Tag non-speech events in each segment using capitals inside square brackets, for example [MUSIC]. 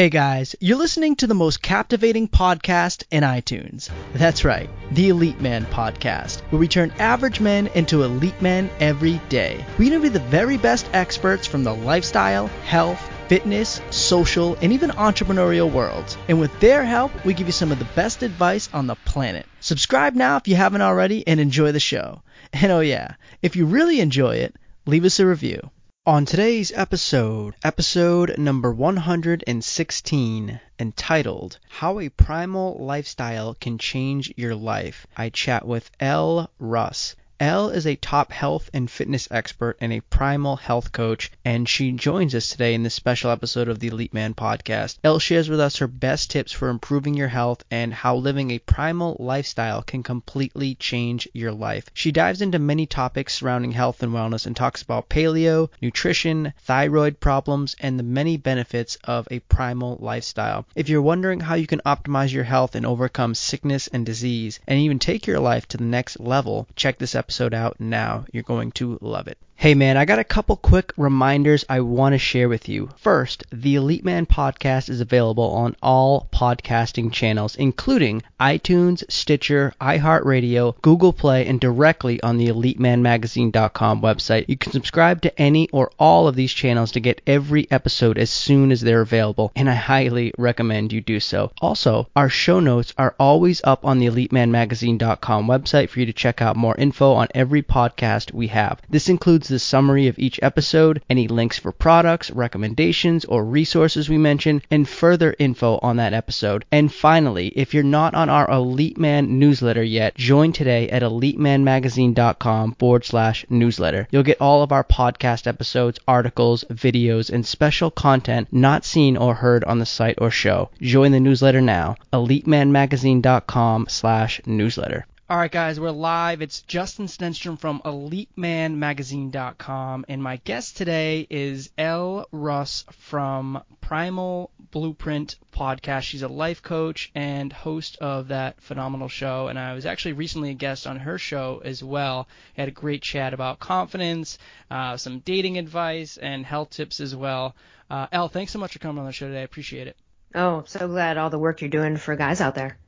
Hey guys, you're listening to the most captivating podcast in iTunes. That's right, the Elite Man Podcast, where we turn average men into elite men every day. We interview the very best experts from the lifestyle, health, fitness, social, and even entrepreneurial worlds. And with their help, we give you some of the best advice on the planet. Subscribe now if you haven't already and enjoy the show. And oh yeah, if you really enjoy it, leave us a review. On today's episode, episode number 116, entitled How a Primal Lifestyle Can Change Your Life, I chat with Elle Russ. Elle is a top health and fitness expert and a primal health coach, and she joins us today in this special episode of the Elite Man podcast. Elle shares with us her best tips for improving your health and how living a primal lifestyle can completely change your life. She dives into many topics surrounding health and wellness and talks about paleo, nutrition, thyroid problems, and the many benefits of a primal lifestyle. If you're wondering how you can optimize your health and overcome sickness and disease, and even take your life to the next level, check this episode episode out now. You're going to love it. Hey man, I got a couple quick reminders I want to share with you. First, the Elite Man podcast is available on all podcasting channels, including iTunes, Stitcher, iHeartRadio, Google Play, and directly on the EliteManMagazine.com website. You can subscribe to any or all of these channels to get every episode as soon as they're available, and I highly recommend you do so. Also, our show notes are always up on the EliteManMagazine.com website for you to check out more info on every podcast we have. This includes the summary of each episode, any links for products, recommendations, or resources we mention, and further info on that episode. And finally, if you're not on our Elite Man newsletter yet, join today at elitemanmagazine.com forward slash newsletter. You'll get all of our podcast episodes, articles, videos, and special content not seen or heard on the site or show. Join the newsletter now, elitemanmagazine.com slash newsletter. All right, guys, we're live. It's Justin Stenstrom from EliteManMagazine.com, and my guest today is Elle Russ from Primal Blueprint Podcast. She's a life coach and host of that phenomenal show, and I was actually recently a guest on her show as well. Had a great chat about confidence, uh, some dating advice, and health tips as well. Uh, Elle, thanks so much for coming on the show today. I appreciate it. Oh, so glad all the work you're doing for guys out there.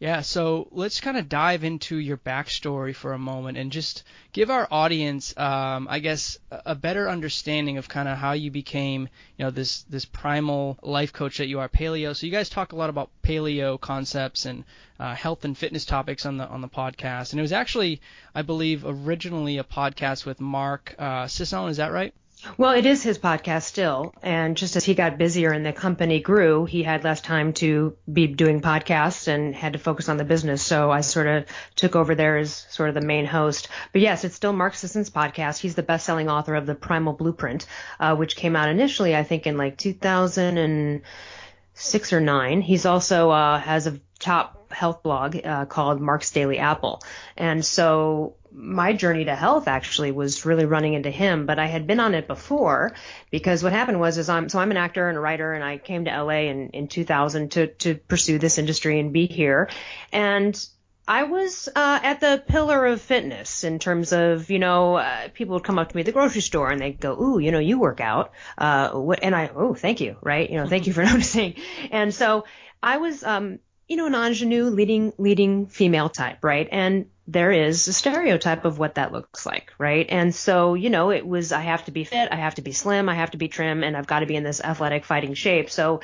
Yeah, so let's kind of dive into your backstory for a moment and just give our audience, um, I guess, a better understanding of kind of how you became, you know, this this primal life coach that you are, paleo. So you guys talk a lot about paleo concepts and uh, health and fitness topics on the on the podcast, and it was actually, I believe, originally a podcast with Mark uh, Sisson. Is that right? Well, it is his podcast still, and just as he got busier and the company grew, he had less time to be doing podcasts and had to focus on the business. So I sort of took over there as sort of the main host. But yes, it's still Mark Sisson's podcast. He's the best-selling author of the Primal Blueprint, uh, which came out initially, I think, in like 2006 or nine. He's also uh, has a top health blog uh, called Mark's Daily Apple, and so my journey to health actually was really running into him, but I had been on it before because what happened was is I'm so I'm an actor and a writer and I came to LA in in 2000 to to pursue this industry and be here and I was uh, at the pillar of fitness in terms of, you know, uh, people would come up to me at the grocery store and they'd go, "Ooh, you know, you work out." Uh, what? And I, "Oh, thank you," right? You know, thank you for [LAUGHS] noticing. And so I was, um, you know, an ingenue, leading leading female type, right? And there is a stereotype of what that looks like, right? And so, you know, it was I have to be fit, I have to be slim, I have to be trim, and I've got to be in this athletic fighting shape. So,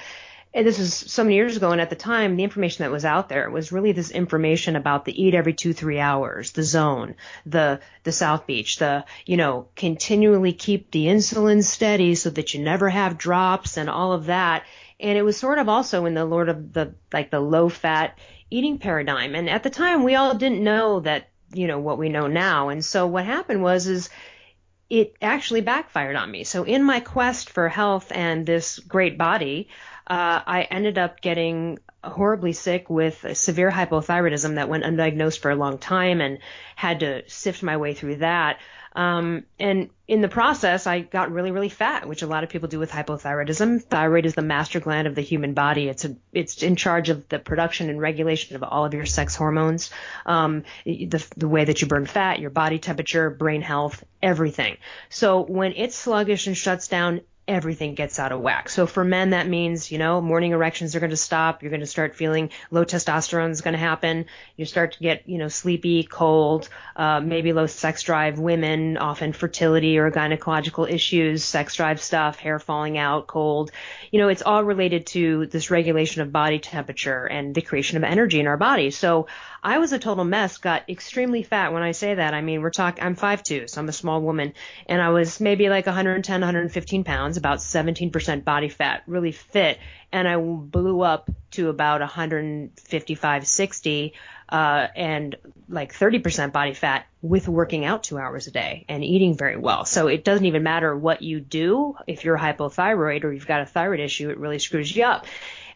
this is so many years ago, and at the time, the information that was out there was really this information about the eat every two three hours, the zone, the the South Beach, the you know continually keep the insulin steady so that you never have drops and all of that. And it was sort of also in the Lord of the like the low fat eating paradigm. And at the time, we all didn't know that, you know, what we know now. And so what happened was, is it actually backfired on me. So in my quest for health and this great body, uh, I ended up getting horribly sick with severe hypothyroidism that went undiagnosed for a long time and had to sift my way through that. Um, and in the process, I got really, really fat, which a lot of people do with hypothyroidism. Thyroid is the master gland of the human body. It's a, it's in charge of the production and regulation of all of your sex hormones, um, the, the way that you burn fat, your body temperature, brain health, everything. So when it's sluggish and shuts down, everything gets out of whack. So for men, that means, you know, morning erections are going to stop. You're going to start feeling low testosterone is going to happen. You start to get, you know, sleepy, cold, uh, maybe low sex drive. Women, often fertility or gynecological issues, sex drive stuff, hair falling out, cold. You know, it's all related to this regulation of body temperature and the creation of energy in our body. So I was a total mess, got extremely fat. When I say that, I mean, we're talking, I'm 5'2", so I'm a small woman, and I was maybe like 110, 115 pounds, about 17% body fat, really fit, and I blew up to about 155, 60, uh, and like 30% body fat with working out two hours a day and eating very well. So it doesn't even matter what you do. If you're hypothyroid or you've got a thyroid issue, it really screws you up.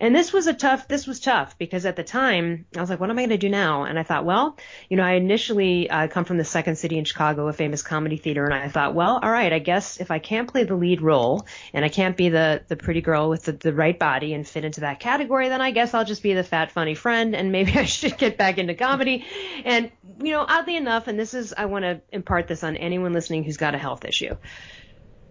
And this was a tough, this was tough because at the time I was like, what am I going to do now? And I thought, well, you know, I initially uh, come from the second city in Chicago, a famous comedy theater. And I thought, well, all right, I guess if I can't play the lead role and I can't be the, the pretty girl with the, the right body and fit into that category, then I guess I'll just be the fat, funny friend. And maybe [LAUGHS] I should get back into comedy. And, you know, oddly enough, and this is, I want to impart this on anyone listening who's got a health issue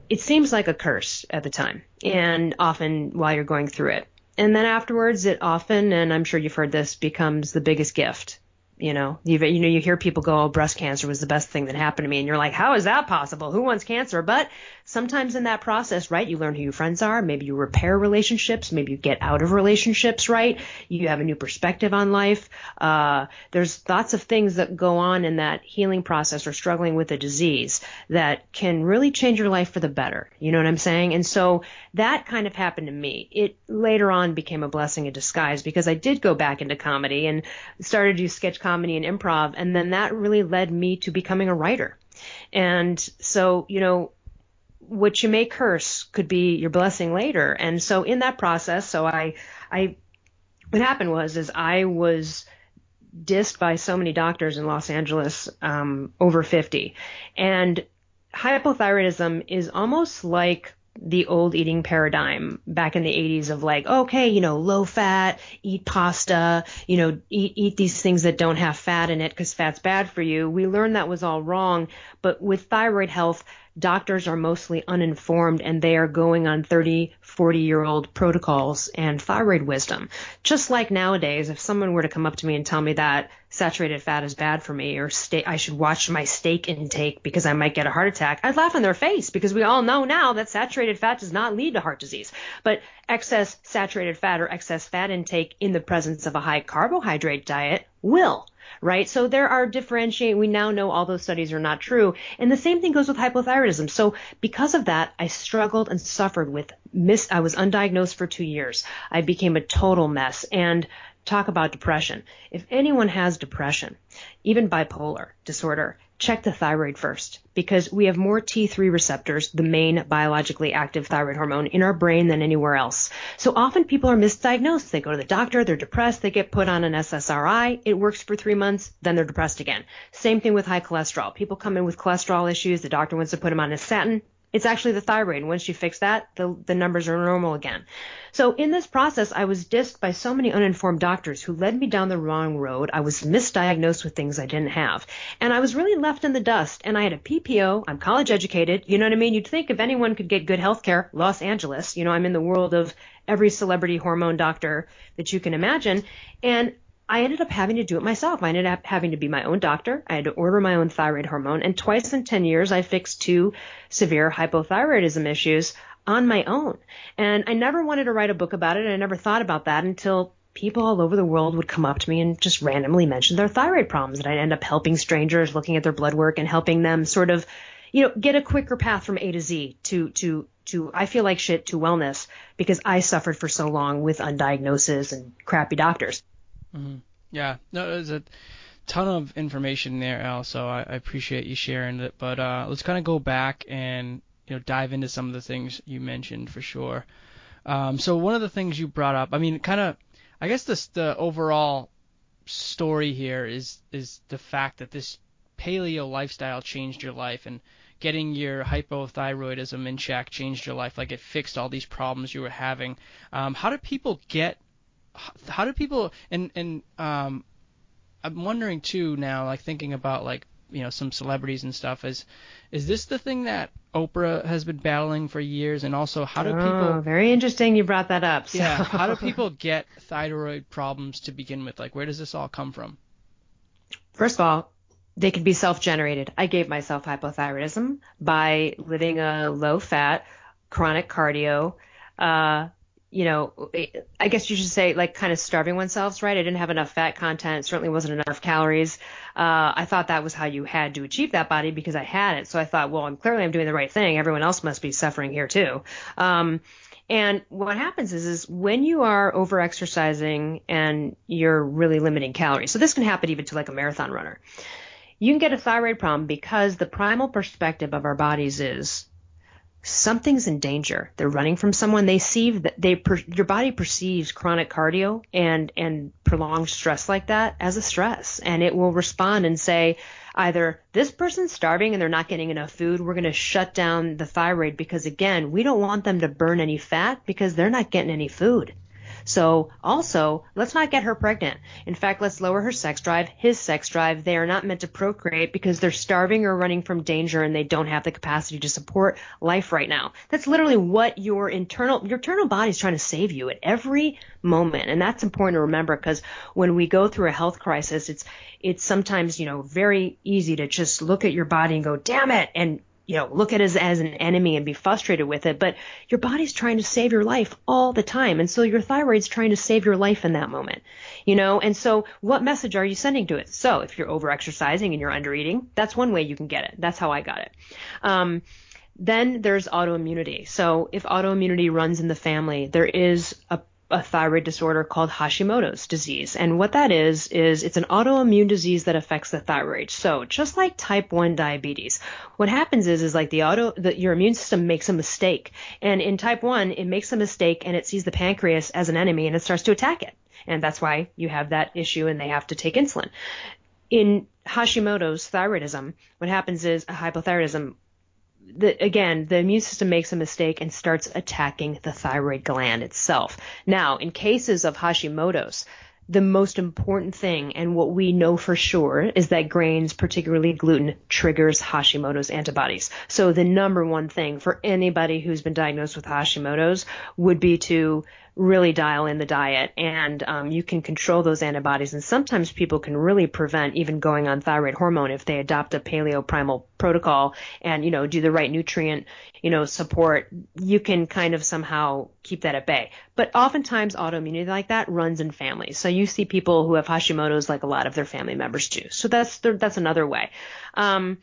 it seems like a curse at the time and often while you're going through it. And then afterwards, it often, and I'm sure you've heard this, becomes the biggest gift. You know, you you know, you hear people go, "Oh, breast cancer was the best thing that happened to me," and you're like, "How is that possible? Who wants cancer?" But sometimes in that process, right, you learn who your friends are. Maybe you repair relationships. Maybe you get out of relationships, right? You have a new perspective on life. Uh, there's lots of things that go on in that healing process or struggling with a disease that can really change your life for the better. You know what I'm saying? And so that kind of happened to me. It later on became a blessing in disguise because I did go back into comedy and started to do sketch comedy and improv. And then that really led me to becoming a writer. And so, you know, what you may curse could be your blessing later. And so in that process, so I, I, what happened was, is I was dissed by so many doctors in Los Angeles, um, over 50. And hypothyroidism is almost like the old eating paradigm back in the 80s of like, okay, you know, low fat, eat pasta, you know, eat, eat these things that don't have fat in it because fat's bad for you. We learned that was all wrong. But with thyroid health, doctors are mostly uninformed and they are going on 30, 40 year old protocols and thyroid wisdom. Just like nowadays, if someone were to come up to me and tell me that saturated fat is bad for me or steak, I should watch my steak intake because I might get a heart attack, I'd laugh in their face because we all know now that saturated fat does not lead to heart disease. But excess saturated fat or excess fat intake in the presence of a high carbohydrate diet will right? So there are differentiate. We now know all those studies are not true. And the same thing goes with hypothyroidism. So because of that, I struggled and suffered with miss. I was undiagnosed for two years. I became a total mess and talk about depression. If anyone has depression, even bipolar disorder, check the thyroid first because we have more T3 receptors, the main biologically active thyroid hormone, in our brain than anywhere else. So often people are misdiagnosed. They go to the doctor, they're depressed, they get put on an SSRI, it works for three months, then they're depressed again. Same thing with high cholesterol. People come in with cholesterol issues, the doctor wants to put them on a statin, it's actually the thyroid. Once you fix that, the, the numbers are normal again. So in this process, I was dissed by so many uninformed doctors who led me down the wrong road. I was misdiagnosed with things I didn't have. And I was really left in the dust. And I had a PPO. I'm college educated. You know what I mean? You'd think if anyone could get good health care, Los Angeles, you know, I'm in the world of every celebrity hormone doctor that you can imagine. And I ended up having to do it myself. I ended up having to be my own doctor. I had to order my own thyroid hormone. And twice in 10 years, I fixed two severe hypothyroidism issues on my own. And I never wanted to write a book about it. I never thought about that until people all over the world would come up to me and just randomly mention their thyroid problems. And I'd end up helping strangers, looking at their blood work and helping them sort of, you know, get a quicker path from A to Z to, to, to, I feel like shit to wellness because I suffered for so long with undiagnosis and crappy doctors. Mm-hmm. Yeah, no, there's a ton of information there, Elle. So I, I appreciate you sharing it. But uh, let's kind of go back and you know dive into some of the things you mentioned for sure. Um, so one of the things you brought up, I mean, kind of, I guess this the overall story here is is the fact that this paleo lifestyle changed your life and getting your hypothyroidism in check changed your life like it fixed all these problems you were having um, how do people get how do people and and um I'm wondering too now, like thinking about like you know some celebrities and stuff. Is is this the thing that Oprah has been battling for years? And also, how do oh, people? Very interesting. You brought that up. So. Yeah. How do [LAUGHS] people get thyroid problems to begin with? Like, where does this all come from? First of all, they can be self-generated. I gave myself hypothyroidism by living a low-fat, chronic cardio. Uh, you know, I guess you should say like kind of starving oneself, right? I didn't have enough fat content, certainly wasn't enough calories. Uh, I thought that was how you had to achieve that body because I had it. So I thought, well, I'm clearly I'm doing the right thing. Everyone else must be suffering here too. Um, and what happens is, is when you are over exercising and you're really limiting calories. So this can happen even to like a marathon runner. You can get a thyroid problem because the primal perspective of our bodies is something's in danger. They're running from someone. They see that they per, your body perceives chronic cardio and and prolonged stress like that as a stress, and it will respond and say either this person's starving and they're not getting enough food. We're going to shut down the thyroid because again, we don't want them to burn any fat because they're not getting any food. So also, let's not get her pregnant. In fact, let's lower her sex drive, his sex drive. They are not meant to procreate because they're starving or running from danger and they don't have the capacity to support life right now. That's literally what your internal, your internal body is trying to save you at every moment. And that's important to remember because when we go through a health crisis, it's, it's sometimes, you know, very easy to just look at your body and go, damn it, and you know, look at it as, as an enemy and be frustrated with it, but your body's trying to save your life all the time. And so your thyroid's trying to save your life in that moment, you know, and so what message are you sending to it? So if you're over exercising and you're under eating, that's one way you can get it. That's how I got it. Um, then there's autoimmunity. So if autoimmunity runs in the family, there is a a thyroid disorder called Hashimoto's disease. And what that is, is it's an autoimmune disease that affects the thyroid. So just like type 1 diabetes, what happens is, is like the auto, the, your immune system makes a mistake. And in type 1, it makes a mistake and it sees the pancreas as an enemy and it starts to attack it. And that's why you have that issue and they have to take insulin. In Hashimoto's thyroiditis, what happens is a hypothyroidism the, again, the immune system makes a mistake and starts attacking the thyroid gland itself. Now, in cases of Hashimoto's, the most important thing and what we know for sure is that grains, particularly gluten, triggers Hashimoto's antibodies. So the number one thing for anybody who's been diagnosed with Hashimoto's would be to really dial in the diet and um, you can control those antibodies. And sometimes people can really prevent even going on thyroid hormone if they adopt a paleo primal protocol and you know do the right nutrient you know support. You can kind of somehow keep that at bay. But oftentimes autoimmunity like that runs in families. So you see people who have hashimoto's like a lot of their family members do. So that's that's another way. Um,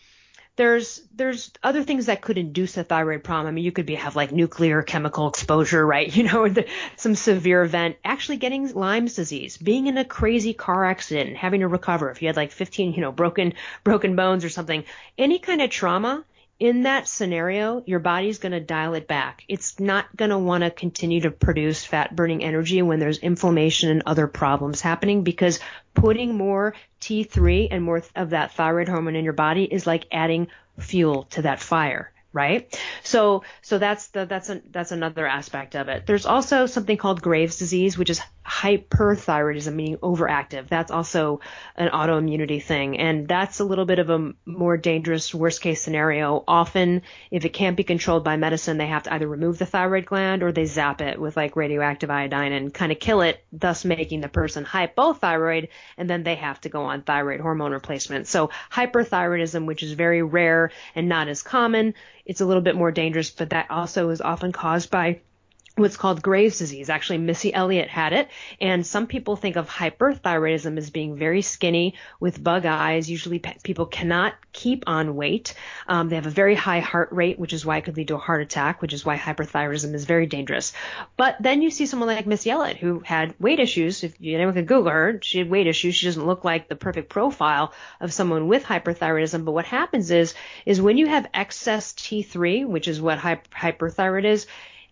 there's there's other things that could induce a thyroid problem. I mean, you could be have like nuclear chemical exposure, right? [LAUGHS] You know, the, some severe event. Actually, getting Lyme's disease, being in a crazy car accident, having to recover. If you had like 15, you know, broken broken bones or something, any kind of trauma in that scenario, your body's going to dial it back. It's not going to want to continue to produce fat burning energy when there's inflammation and other problems happening because putting more T3 and more of that thyroid hormone in your body is like adding fuel to that fire right? So so that's the that's a, that's another aspect of it. There's also something called Graves' disease, which is hyperthyroidism, meaning overactive. That's also an autoimmunity thing, and that's a little bit of a more dangerous worst case scenario. Often, if it can't be controlled by medicine, they have to either remove the thyroid gland or they zap it with like radioactive iodine and kind of kill it, thus making the person hypothyroid, and then they have to go on thyroid hormone replacement. So hyperthyroidism, which is very rare and not as common, it's a little bit more dangerous, but that also is often caused by what's called Graves' disease. Actually, Missy Elliott had it, and some people think of hyperthyroidism as being very skinny with bug eyes. Usually, pe- people cannot keep on weight. Um, they have a very high heart rate, which is why it could lead to a heart attack, which is why hyperthyroidism is very dangerous. But then you see someone like Missy Elliott who had weight issues. If anyone could Google her, she had weight issues. She doesn't look like the perfect profile of someone with hyperthyroidism. But what happens is, is when you have excess T3, which is what hyperthyroid is,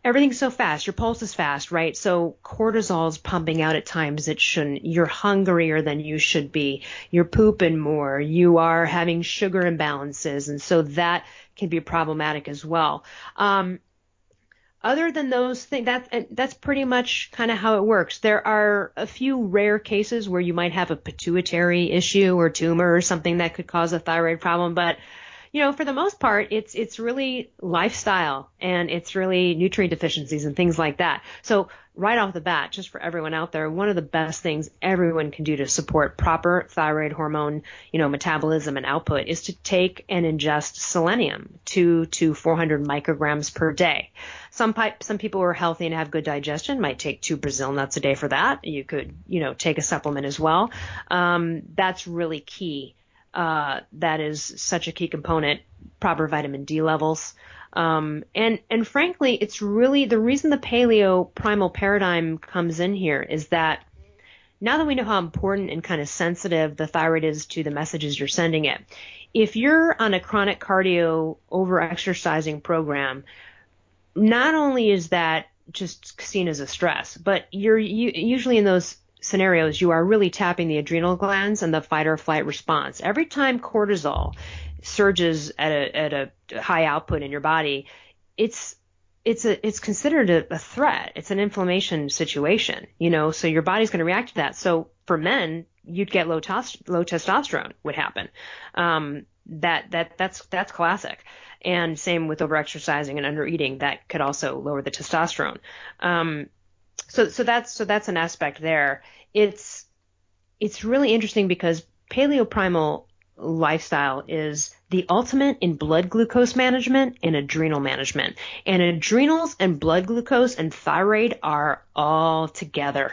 everything's so fast. Your pulse is fast, right? So cortisol's pumping out at times it shouldn't. You're hungrier than you should be. You're pooping more. You are having sugar imbalances. And so that can be problematic as well. Um, other than those things, that, that's pretty much kind of how it works. There are a few rare cases where you might have a pituitary issue or tumor or something that could cause a thyroid problem, but you know, for the most part, it's it's really lifestyle and it's really nutrient deficiencies and things like that. So right off the bat, just for everyone out there, one of the best things everyone can do to support proper thyroid hormone, you know, metabolism and output is to take and ingest selenium, two to 400 micrograms per day. Some some people who are healthy and have good digestion might take two Brazil nuts a day for that. You could, you know, take a supplement as well. Um, that's really key uh, that is such a key component. Proper vitamin D levels. Um, and and frankly, it's really the reason the paleo primal paradigm comes in here is that now that we know how important and kind of sensitive the thyroid is to the messages you're sending it, if you're on a chronic cardio over exercising program, not only is that just seen as a stress, but you're you, usually in those scenarios, you are really tapping the adrenal glands and the fight or flight response. Every time cortisol surges at a, at a high output in your body, it's it's a it's considered a, a threat. It's an inflammation situation, you know. So your body's going to react to that. So for men, you'd get low tos- low testosterone would happen. Um, that that that's that's classic. And same with overexercising and undereating, that could also lower the testosterone. Um, so so that's so that's an aspect there. It's it's really interesting because paleo primal lifestyle is the ultimate in blood glucose management and adrenal management. And adrenals and blood glucose and thyroid are all together.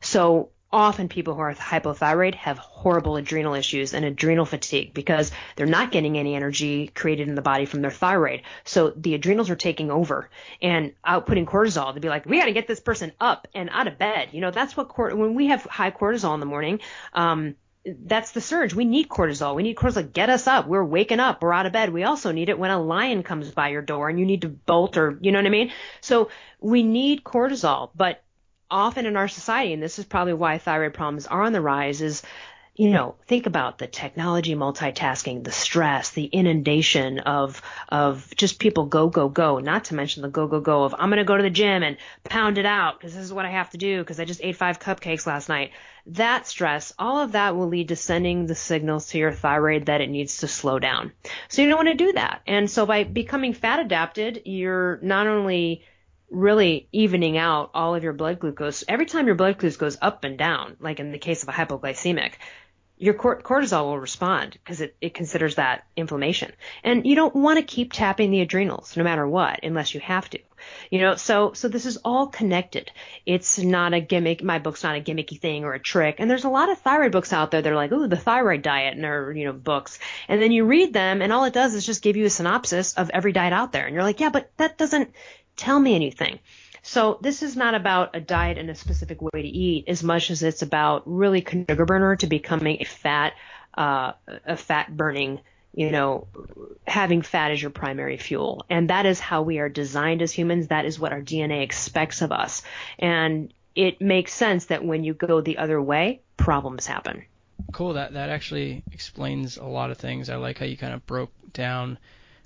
So often people who are hypothyroid have horrible adrenal issues and adrenal fatigue because they're not getting any energy created in the body from their thyroid. So the adrenals are taking over and outputting cortisol to be like, we got to get this person up and out of bed. You know, that's what when we have high cortisol in the morning, um, that's the surge. We need cortisol. We need cortisol. Get us up. We're waking up. We're out of bed. We also need it when a lion comes by your door and you need to bolt or, you know what I mean? So we need cortisol, but often in our society, and this is probably why thyroid problems are on the rise, is you know, think about the technology multitasking, the stress, the inundation of of just people go go go. Not to mention the go go go of I'm going to go to the gym and pound it out because this is what I have to do because I just ate five cupcakes last night. That stress, all of that will lead to sending the signals to your thyroid that it needs to slow down. So you don't want to do that. And so by becoming fat adapted, you're not only really evening out all of your blood glucose. Every time your blood glucose goes up and down, like in the case of a hypoglycemic, your cortisol will respond because it, it considers that inflammation. And you don't want to keep tapping the adrenals no matter what, unless you have to. You know, so so this is all connected. It's not a gimmick. My book's not a gimmicky thing or a trick. And there's a lot of thyroid books out there that are like, ooh, the thyroid diet, and are you know books. And then you read them, and all it does is just give you a synopsis of every diet out there. And you're like, yeah, but that doesn't tell me anything. So this is not about a diet and a specific way to eat as much as it's about really sugar burner to becoming a fat, uh, a fat burning, you know, having fat as your primary fuel. And that is how we are designed as humans. That is what our DNA expects of us. And it makes sense that when you go the other way, problems happen. Cool. That that actually explains a lot of things. I like how you kind of broke down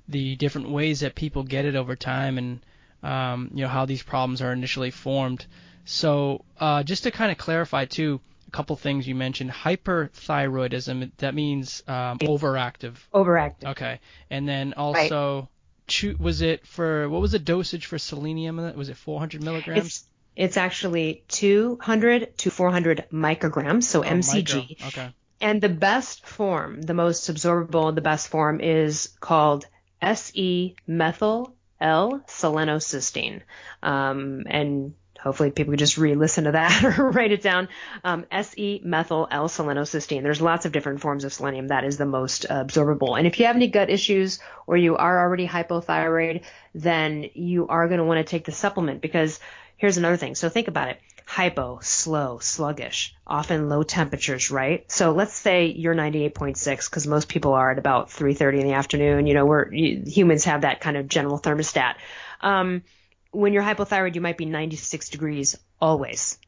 the different ways that people get it over time and um, you know how these problems are initially formed. So uh, just to kind of clarify too, a couple things you mentioned hyperthyroidism. That means um, overactive. Overactive. Okay, and then also. Right. was it for what was the dosage for selenium? Was it 400 milligrams? It's, it's actually 200 to 400 micrograms, so oh, mcg. Micro. Okay. And the best form, the most absorbable, the best form is called SE methyl L-selenocysteine. Um, and hopefully people can just re-listen to that [LAUGHS] or write it down. Um, S-E-methyl L-selenocysteine. There's lots of different forms of selenium. That is the most absorbable. And if you have any gut issues or you are already hypothyroid, then you are going to want to take the supplement because here's another thing. So think about it hypo, slow, sluggish, often low temperatures, right? So let's say you're 98.6 because most people are at about 3:30 in the afternoon. You know, we're humans have that kind of general thermostat. Um, when you're hypothyroid, you might be 96 degrees always,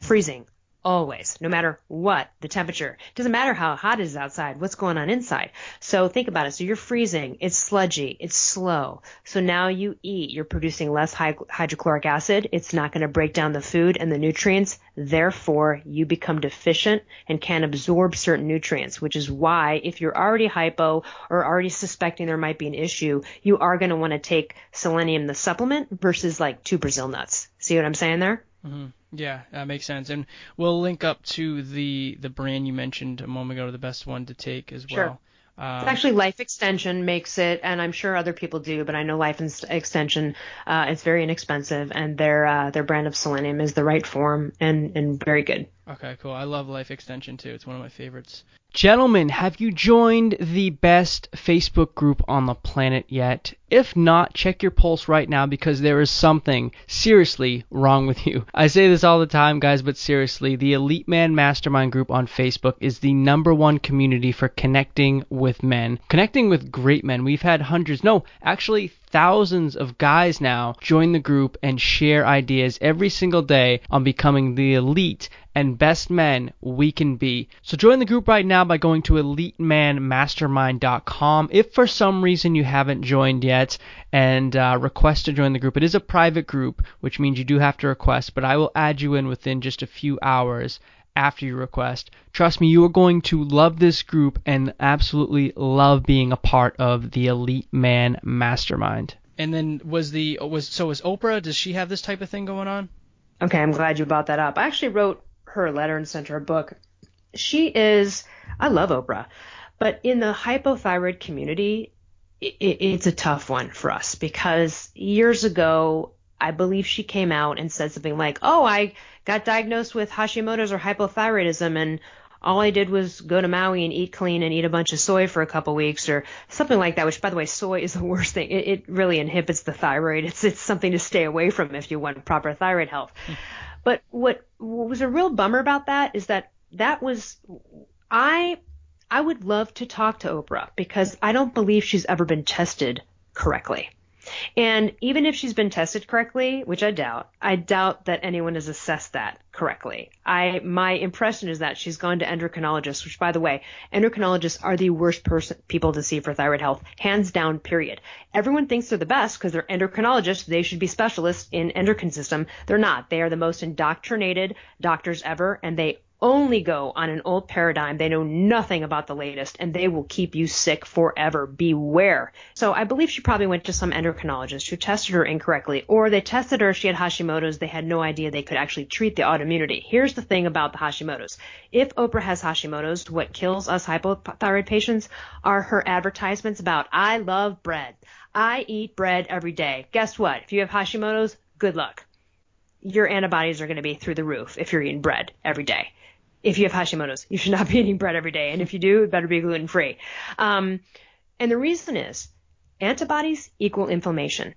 freezing always, no matter what the temperature. It doesn't matter how hot it is outside, what's going on inside. So think about it. So you're freezing, it's sludgy, it's slow. So now you eat, you're producing less hydrochloric acid. It's not going to break down the food and the nutrients. Therefore, you become deficient and can't absorb certain nutrients, which is why if you're already hypo or already suspecting there might be an issue, you are going to want to take selenium, the supplement, versus like two Brazil nuts. See what I'm saying there? Mm-hmm. Yeah, that makes sense. And we'll link up to the the brand you mentioned a moment ago, the best one to take as sure. well. Um, actually Life Extension makes it, and I'm sure other people do, but I know Life Extension, uh, it's very inexpensive, and their uh, their brand of selenium is the right form and and very good. Okay, cool. I love Life Extension too. It's one of my favorites. Gentlemen, have you joined the best Facebook group on the planet yet? If not, check your pulse right now because there is something seriously wrong with you. I say this all the time, guys, but seriously, the Elite Man Mastermind group on Facebook is the number one community for connecting with men, connecting with great men. We've had hundreds, no, actually thousands of guys now join the group and share ideas every single day on becoming the elite and best men we can be. So join the group right now by going to elitemanmastermind.com. If for some reason you haven't joined yet and uh, request to join the group, it is a private group, which means you do have to request, but I will add you in within just a few hours after your request. Trust me, you are going to love this group and absolutely love being a part of the Elite Man Mastermind. And then was the was so was Oprah? Does she have this type of thing going on? Okay, I'm glad you brought that up. I actually wrote her letter and sent her a book. She is I love Oprah, but in the hypothyroid community, it, it's a tough one for us because years ago I believe she came out and said something like, "Oh, I got diagnosed with Hashimoto's or hypothyroidism and all I did was go to Maui and eat clean and eat a bunch of soy for a couple weeks or something like that, which by the way, soy is the [LAUGHS] worst thing. It, it really inhibits the thyroid. It's, it's something to stay away from if you want proper thyroid health. Hmm. But what, what was a real bummer about that is that that was, I, I would love to talk to Oprah because I don't believe she's ever been tested correctly. And even if she's been tested correctly, which I doubt, I doubt that anyone has assessed that correctly. I my impression is that she's gone to endocrinologists, which by the way, endocrinologists are the worst person people to see for thyroid health, hands down. Period. Everyone thinks they're the best because they're endocrinologists. They should be specialists in endocrine system. They're not. They are the most indoctrinated doctors ever, and they only go on an old paradigm. They know nothing about the latest and they will keep you sick forever. Beware. So I believe she probably went to some endocrinologist who tested her incorrectly or they tested her. She had Hashimoto's. They had no idea they could actually treat the autoimmunity. Here's the thing about the Hashimoto's. If Oprah has Hashimoto's, what kills us hypothyroid patients are her advertisements about, I love bread. I eat bread every day. Guess what? If you have Hashimoto's, good luck your antibodies are going to be through the roof if you're eating bread every day if you have Hashimoto's. You should not be [LAUGHS] eating bread every day. And if you do, it better be gluten free. Um, and the reason is antibodies equal inflammation.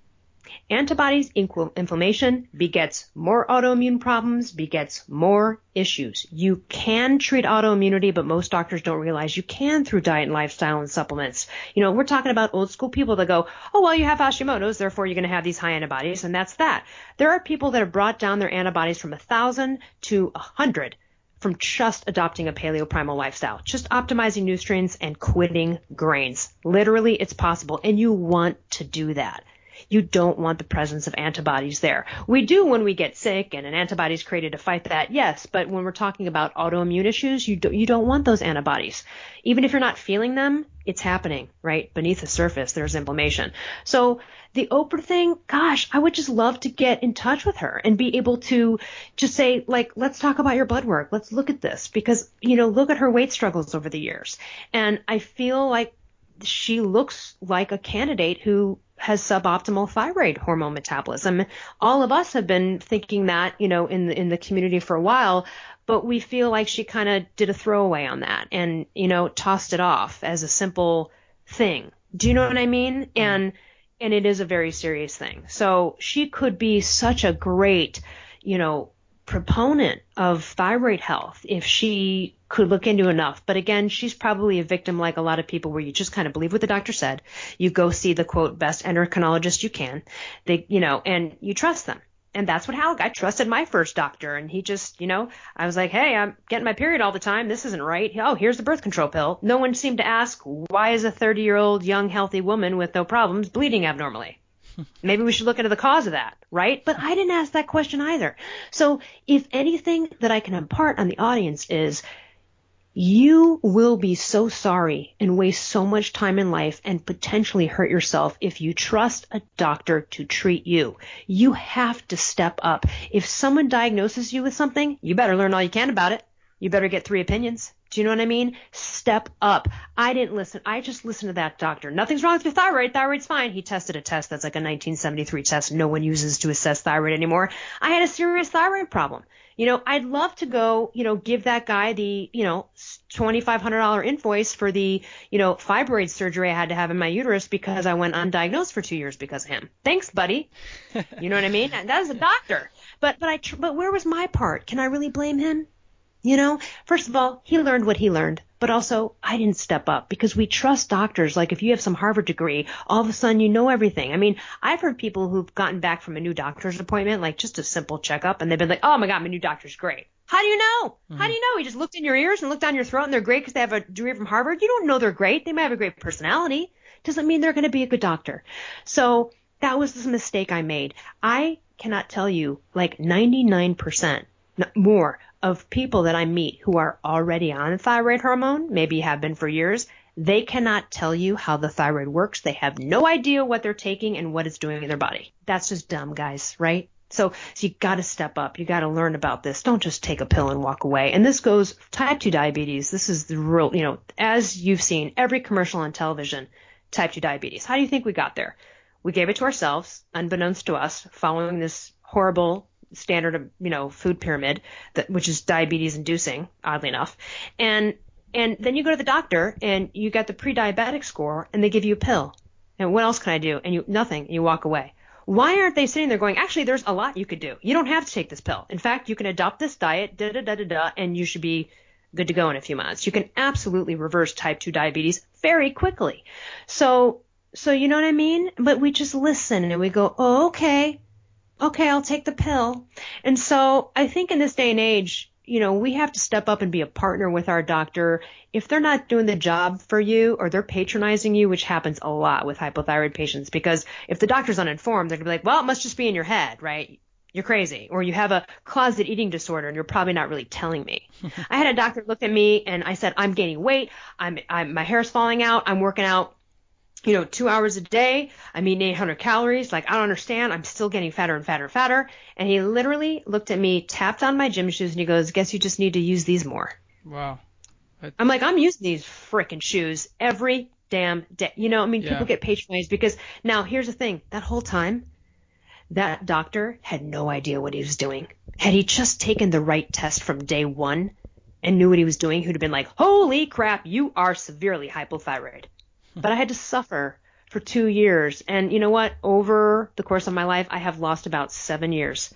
Antibodies equal inflammation begets more autoimmune problems, begets more issues. You can treat autoimmunity, but most doctors don't realize you can through diet and lifestyle and supplements. You know, we're talking about old school people that go, oh, well, you have Hashimoto's, therefore you're going to have these high antibodies, and that's that. There are people that have brought down their antibodies from a thousand to a hundred from just adopting a paleo primal lifestyle, just optimizing nutrients and quitting grains. Literally, it's possible, and you want to do that. You don't want the presence of antibodies there. We do when we get sick and an antibody is created to fight that, yes, but when we're talking about autoimmune issues, you, do, you don't want those antibodies. Even if you're not feeling them, it's happening, right? Beneath the surface, there's inflammation. So the Oprah thing, gosh, I would just love to get in touch with her and be able to just say, like, let's talk about your blood work. Let's look at this because, you know, look at her weight struggles over the years. And I feel like she looks like a candidate who has suboptimal thyroid hormone metabolism. All of us have been thinking that, you know, in the, in the community for a while, but we feel like she kind of did a throwaway on that and, you know, tossed it off as a simple thing. Do you know what I mean? Mm-hmm. And, and it is a very serious thing. So she could be such a great, you know, proponent of thyroid health if she could look into enough. But again, she's probably a victim like a lot of people where you just kind of believe what the doctor said. You go see the quote best endocrinologist you can. They, you know, and you trust them. and that's what happened. I trusted my first doctor, and he just, you know, I was like, hey, I'm getting my period all the time. This isn't right. Oh, here's the birth control pill. No one seemed to ask, why is a 30 year old young healthy woman with no problems bleeding abnormally? [LAUGHS] Maybe we should look into the cause of that, right? But I didn't ask that question either. So if anything that I can impart on the audience is you will be so sorry and waste so much time in life and potentially hurt yourself if you trust a doctor to treat you. You have to step up. If someone diagnoses you with something, you better learn all you can about it. You better get three opinions. Do you know what I mean? Step up. I didn't listen. I just listened to that doctor. Nothing's wrong with your thyroid. Thyroid's fine. He tested a test that's like a 1973 test no one uses to assess thyroid anymore. I had a serious thyroid problem. You know, I'd love to go, you know, give that guy the, you know, $2,500 invoice for the, you know, fibroid surgery I had to have in my uterus because I went undiagnosed for two years because of him. Thanks, buddy. you know what I mean? [LAUGHS] That was a doctor. But, but I, but where was my part? Can I really blame him? You know, first of all, he learned what he learned, but also I didn't step up because we trust doctors. Like if you have some Harvard degree, all of a sudden you know everything. I mean, I've heard people who've gotten back from a new doctor's appointment, like just a simple checkup, and they've been like, oh my God, my new doctor's great. How do you know? Mm-hmm. How do you know? He just looked in your ears and looked down your throat and they're great because they have a degree from Harvard. You don't know they're great. They might have a great personality. Doesn't mean they're going to be a good doctor. So that was the mistake I made. I cannot tell you like 99% more of people that I meet who are already on thyroid hormone, maybe have been for years, they cannot tell you how the thyroid works. They have no idea what they're taking and what it's doing in their body. That's just dumb, guys, right? So, so you got to step up. You got to learn about this. Don't just take a pill and walk away. And this goes type 2 diabetes. This is the real, you know, as you've seen every commercial on television, type 2 diabetes. How do you think we got there? We gave it to ourselves, unbeknownst to us, following this horrible standard, you know, food pyramid that which is diabetes inducing, oddly enough. And and then you go to the doctor and you get the pre-diabetic score and they give you a pill. And what else can I do? And you nothing. And you walk away. Why aren't they sitting there going, actually, there's a lot you could do. You don't have to take this pill. In fact, you can adopt this diet, da da da da da, and you should be good to go in a few months. You can absolutely reverse type 2 diabetes very quickly. So, so you know what I mean? But we just listen and we go, oh, okay, okay, I'll take the pill. And so I think in this day and age, you know, we have to step up and be a partner with our doctor. If they're not doing the job for you or they're patronizing you, which happens a lot with hypothyroid patients, because if the doctor's uninformed, they're gonna be like, well, it must just be in your head, right? You're crazy. Or you have a closet eating disorder and you're probably not really telling me. [LAUGHS] I had a doctor look at me and I said, I'm gaining weight. I'm, I'm, my hair's falling out. I'm working out you know, two hours a day. I'm eating 800 calories. Like, I don't understand. I'm still getting fatter and fatter and fatter. And he literally looked at me, tapped on my gym shoes, and he goes, Guess you just need to use these more. Wow. I'm like, I'm using these freaking shoes every damn day. You know, I mean, yeah. people get patronized because now here's the thing that whole time, that doctor had no idea what he was doing. Had he just taken the right test from day one and knew what he was doing, he would have been like, Holy crap, you are severely hypothyroid but I had to suffer for two years. And you know what? Over the course of my life, I have lost about seven years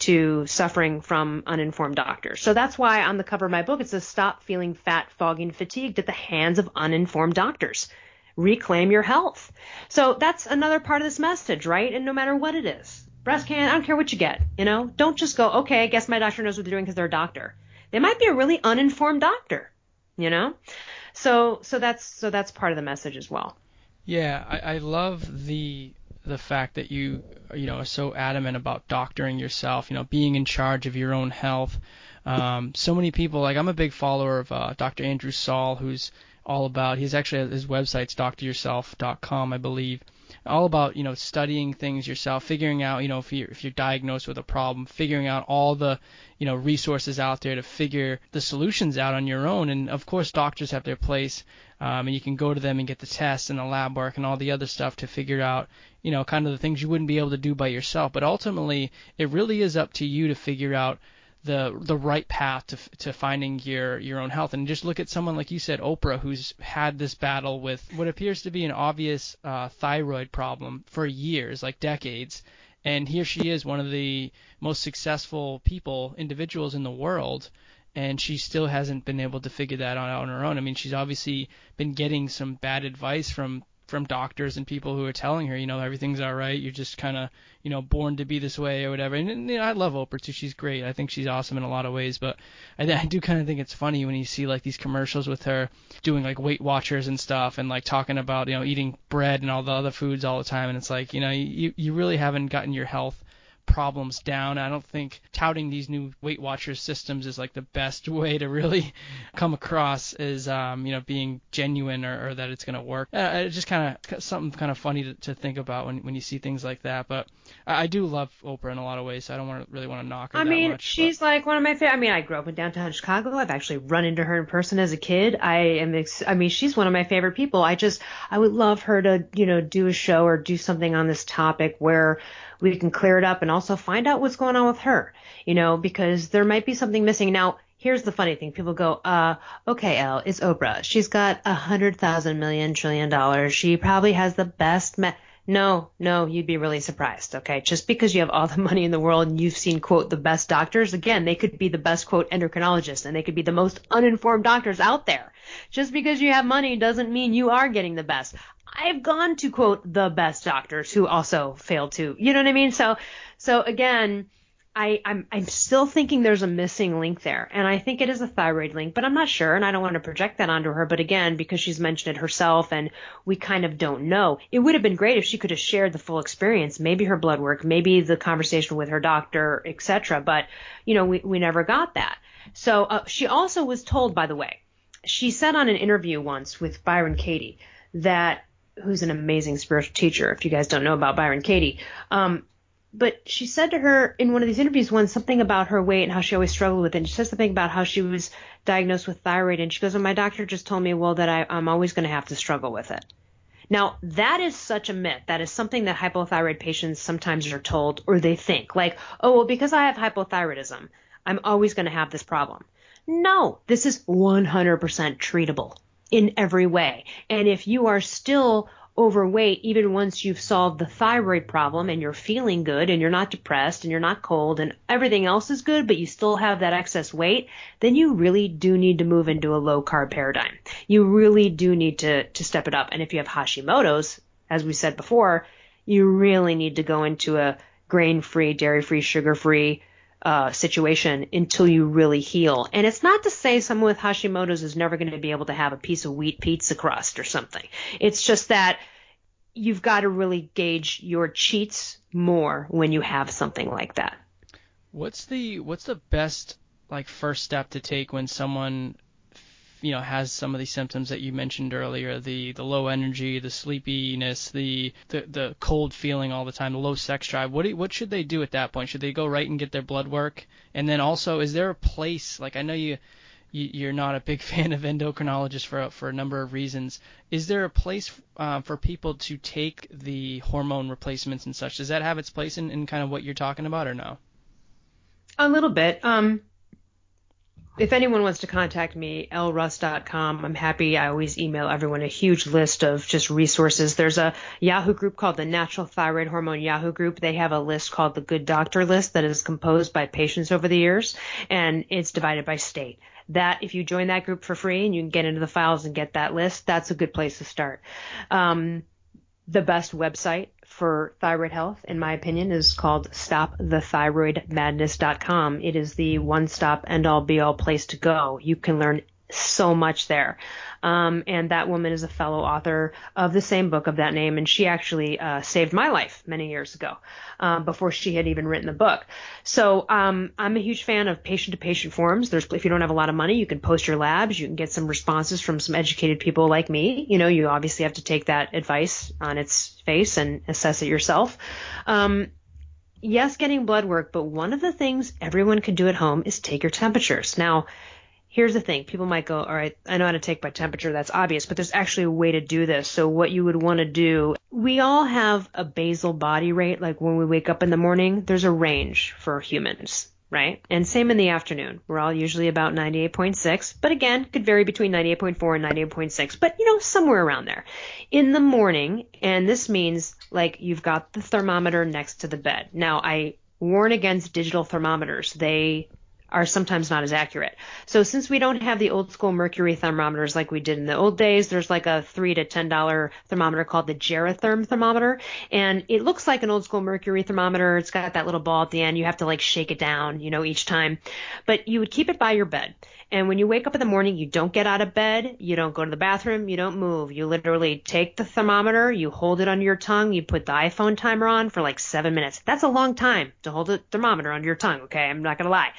to suffering from uninformed doctors. So that's why on the cover of my book it says stop feeling fat, foggy, and fatigued at the hands of uninformed doctors. Reclaim your health. So that's another part of this message, right? And no matter what it is, breast cancer, I don't care what you get, you know, don't just go, okay, I guess my doctor knows what they're doing because they're a doctor. They might be a really uninformed doctor, you know? So so that's so that's part of the message as well. Yeah, I, I love the the fact that you you know are so adamant about doctoring yourself, you know, being in charge of your own health. Um, so many people like I'm a big follower of uh, Dr. Andrew Saul, who's all about. He's actually his website's doctoryourself.com, I believe all about you know studying things yourself, figuring out you know if you're if you're diagnosed with a problem, figuring out all the you know resources out there to figure the solutions out on your own. And of course, doctors have their place, um, and you can go to them and get the tests and the lab work and all the other stuff to figure out you know kind of the things you wouldn't be able to do by yourself. But ultimately, it really is up to you to figure out the the right path to to finding your your own health. And just look at someone like you said, Oprah, who's had this battle with what appears to be an obvious uh, thyroid problem for years, like decades. And here she is, one of the most successful people, individuals in the world, and she still hasn't been able to figure that out on her own. I mean, she's obviously been getting some bad advice from from doctors and people who are telling her, you know, everything's all right. You're just kind of, you know, born to be this way or whatever. And, and you know, I love Oprah too. She's great. I think she's awesome in a lot of ways. But I, I do kind of think it's funny when you see like these commercials with her doing like Weight Watchers and stuff, and like talking about, you know, eating bread and all the other foods all the time. And it's like, you know, you you really haven't gotten your health problems down. I don't think touting these new Weight Watchers systems is like the best [LAUGHS] way to really come across as um, you know being genuine or, or that it's going to work. Uh, it's just kind of something kind of funny to, to think about when when you see things like that. But I, I do love Oprah in a lot of ways. So I don't want to really want to knock her. I mean, much, she's but. like one of my favorite. I mean, I grew up in downtown Chicago. I've actually run into her in person as a kid. I am. Ex- I mean, she's one of my favorite people. I just I would love her to you know do a show or do something on this topic where we can clear it up and also find out what's going on with her, you know, because there might be something missing. Now, here's the funny thing. People go, uh, okay, Elle, it's Oprah. She's got a hundred thousand million trillion dollars. She probably has the best me- no, no, you'd be really surprised. Okay. Just because you have all the [LAUGHS] money in the world and you've seen, quote, the best doctors, again, they could be the best, quote, endocrinologists and they could be the most uninformed doctors out there. Just because you have money doesn't mean you are getting the best. I've gone to quote the best doctors who also failed to, you know what I mean? So, so again, I, I'm, I'm still thinking there's a missing link there. And I think it is a thyroid link, but I'm not sure. And I don't want to project that onto her. But again, because she's mentioned it herself and we kind of don't know, it would have been great if she could have shared the full experience, maybe her blood work, maybe the conversation with her doctor, etc. But, you know, we, we never got that. So uh, she also was told, by the way, she said on an interview once with Byron Katie that who's an amazing spiritual teacher. If you guys don't know about Byron Katie, um, but she said to her in one of these interviews once something about her weight and how she always struggled with it. And she said something about how she was diagnosed with thyroid, and she goes, "Well, my doctor just told me, well, that I, I'm always going to have to struggle with it." Now, that is such a myth. That is something that hypothyroid patients sometimes are told or they think, like, oh, well, because I have hypothyroidism, I'm always going to have this problem. No, this is 100% treatable in every way. And if you are still overweight, even once you've solved the thyroid problem and you're feeling good and you're not depressed and you're not cold and everything else is good, but you still have that excess weight, then you really do need to move into a low carb paradigm. You really do need to, to step it up. And if you have Hashimoto's, as we said before, you really need to go into a grain free, dairy free, sugar free, uh, situation until you really heal. And it's not to say someone with Hashimoto's is never going to be able to have a piece of wheat pizza crust or something. It's just that you've got to really gauge your cheats more when you have something like that. What's the what's the best like first step to take when someone you know has some of these symptoms that you mentioned earlier the the low energy the sleepiness the the, the cold feeling all the time the low sex drive what do, what should they do at that point should they go right and get their blood work and then also is there a place like I know you you're not a big [LAUGHS] fan of endocrinologists for for a number of reasons. Is there a place uh, for people to take the hormone replacements and such? Does that have its place in, in kind of what you're talking about, or no? A little bit. Um, if anyone wants to contact me, elleruss.com, I'm happy. I always email everyone a huge list of just resources. There's a Yahoo group called the Natural Thyroid Hormone Yahoo group. They have a list called the Good Doctor list that is composed by patients over the years, and it's divided by state. That if you join that group for free and you can get into the files and get that list, that's a good place to start. Um, the best website for thyroid health, in my opinion, is called stopthethyroidmadness.com. It is the one stop end all be all place to go. You can learn so much there. Um, and that woman is a fellow author of the same book of that name, and she actually uh, saved my life many years ago, um, before she had even written the book. So um, I'm a huge fan of patient-to-patient forums. There's if you don't have a lot of money, you can post your labs, you can get some responses from some educated people like me. You know, you obviously have to take that advice on its face and assess it yourself. Um, yes, getting blood work, but one of the things everyone can do at home is take your temperatures. Now, here's the thing. People might go all right i know how to take my temperature. That's obvious but there's actually a way to do this. So what you would want to do we all have a basal body rate like when we wake up in the morning there's a range for humans right? And same in the afternoon. We're all usually about 98.6 but again could vary between 98.4 and 98.6 but you know somewhere around there. In the morning and this means like you've got the thermometer next to the bed. Now i warn against digital thermometers. They are sometimes not as accurate. So since we don't have the old school mercury thermometers like we did in the old days, there's like a three to ten dollar thermometer called the Geratherm thermometer, and it looks like an old school mercury thermometer. It's got that little ball at the end. You have to like shake it down, you know, each time. But you would keep it by your bed. And when you wake up in the morning, you don't get out of bed, you don't go to the bathroom, you don't move. You literally take the thermometer, you hold it under your tongue, you put the iPhone timer on for like seven minutes. That's a long time to hold a thermometer under your tongue, okay? I'm not gonna lie.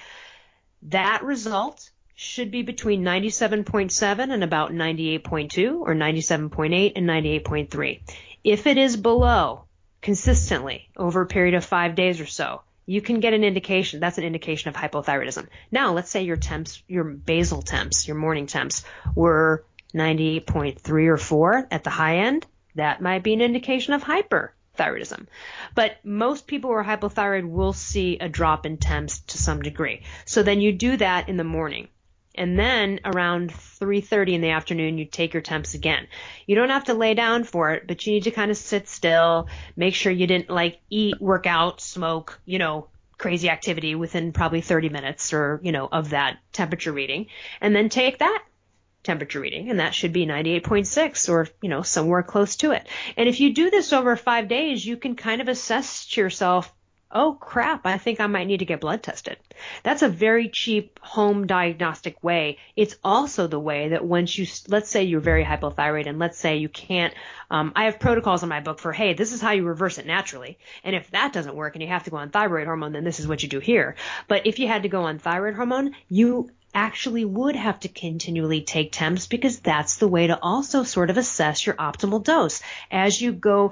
That result should be between 97.7 and about 98.2 or 97.8 and 98.3. If it is below consistently over a period of five days or so, you can get an indication. That's an indication of hypothyroidism. Now, let's say your temps, your basal temps, your morning temps were 98.3 or 4 at the high end. That might be an indication of hyperthyroidism. But most people who are hypothyroid will see a drop in temps to some degree. So then you do that in the morning and then around 3:30 in the afternoon you take your temps again. You don't have to lay down for it, but you need to kind of sit still, make sure you didn't like eat, work out, smoke, you know, crazy activity within probably 30 minutes or, you know, of that temperature reading, and then take that temperature reading, and that should be 98.6 or, you know, somewhere close to it. And if you do this over 5 days, you can kind of assess to yourself oh crap, I think I might need to get blood tested. That's a very cheap home diagnostic way. It's also the way that once you, let's say you're very hypothyroid and let's say you can't, um, I have protocols in my book for, hey, this is how you reverse it naturally. And if that doesn't work and you have to go on thyroid hormone, then this is what you do here. But if you had to go on thyroid hormone, you actually would have to continually take temps because that's the way to also sort of assess your optimal dose. As you go,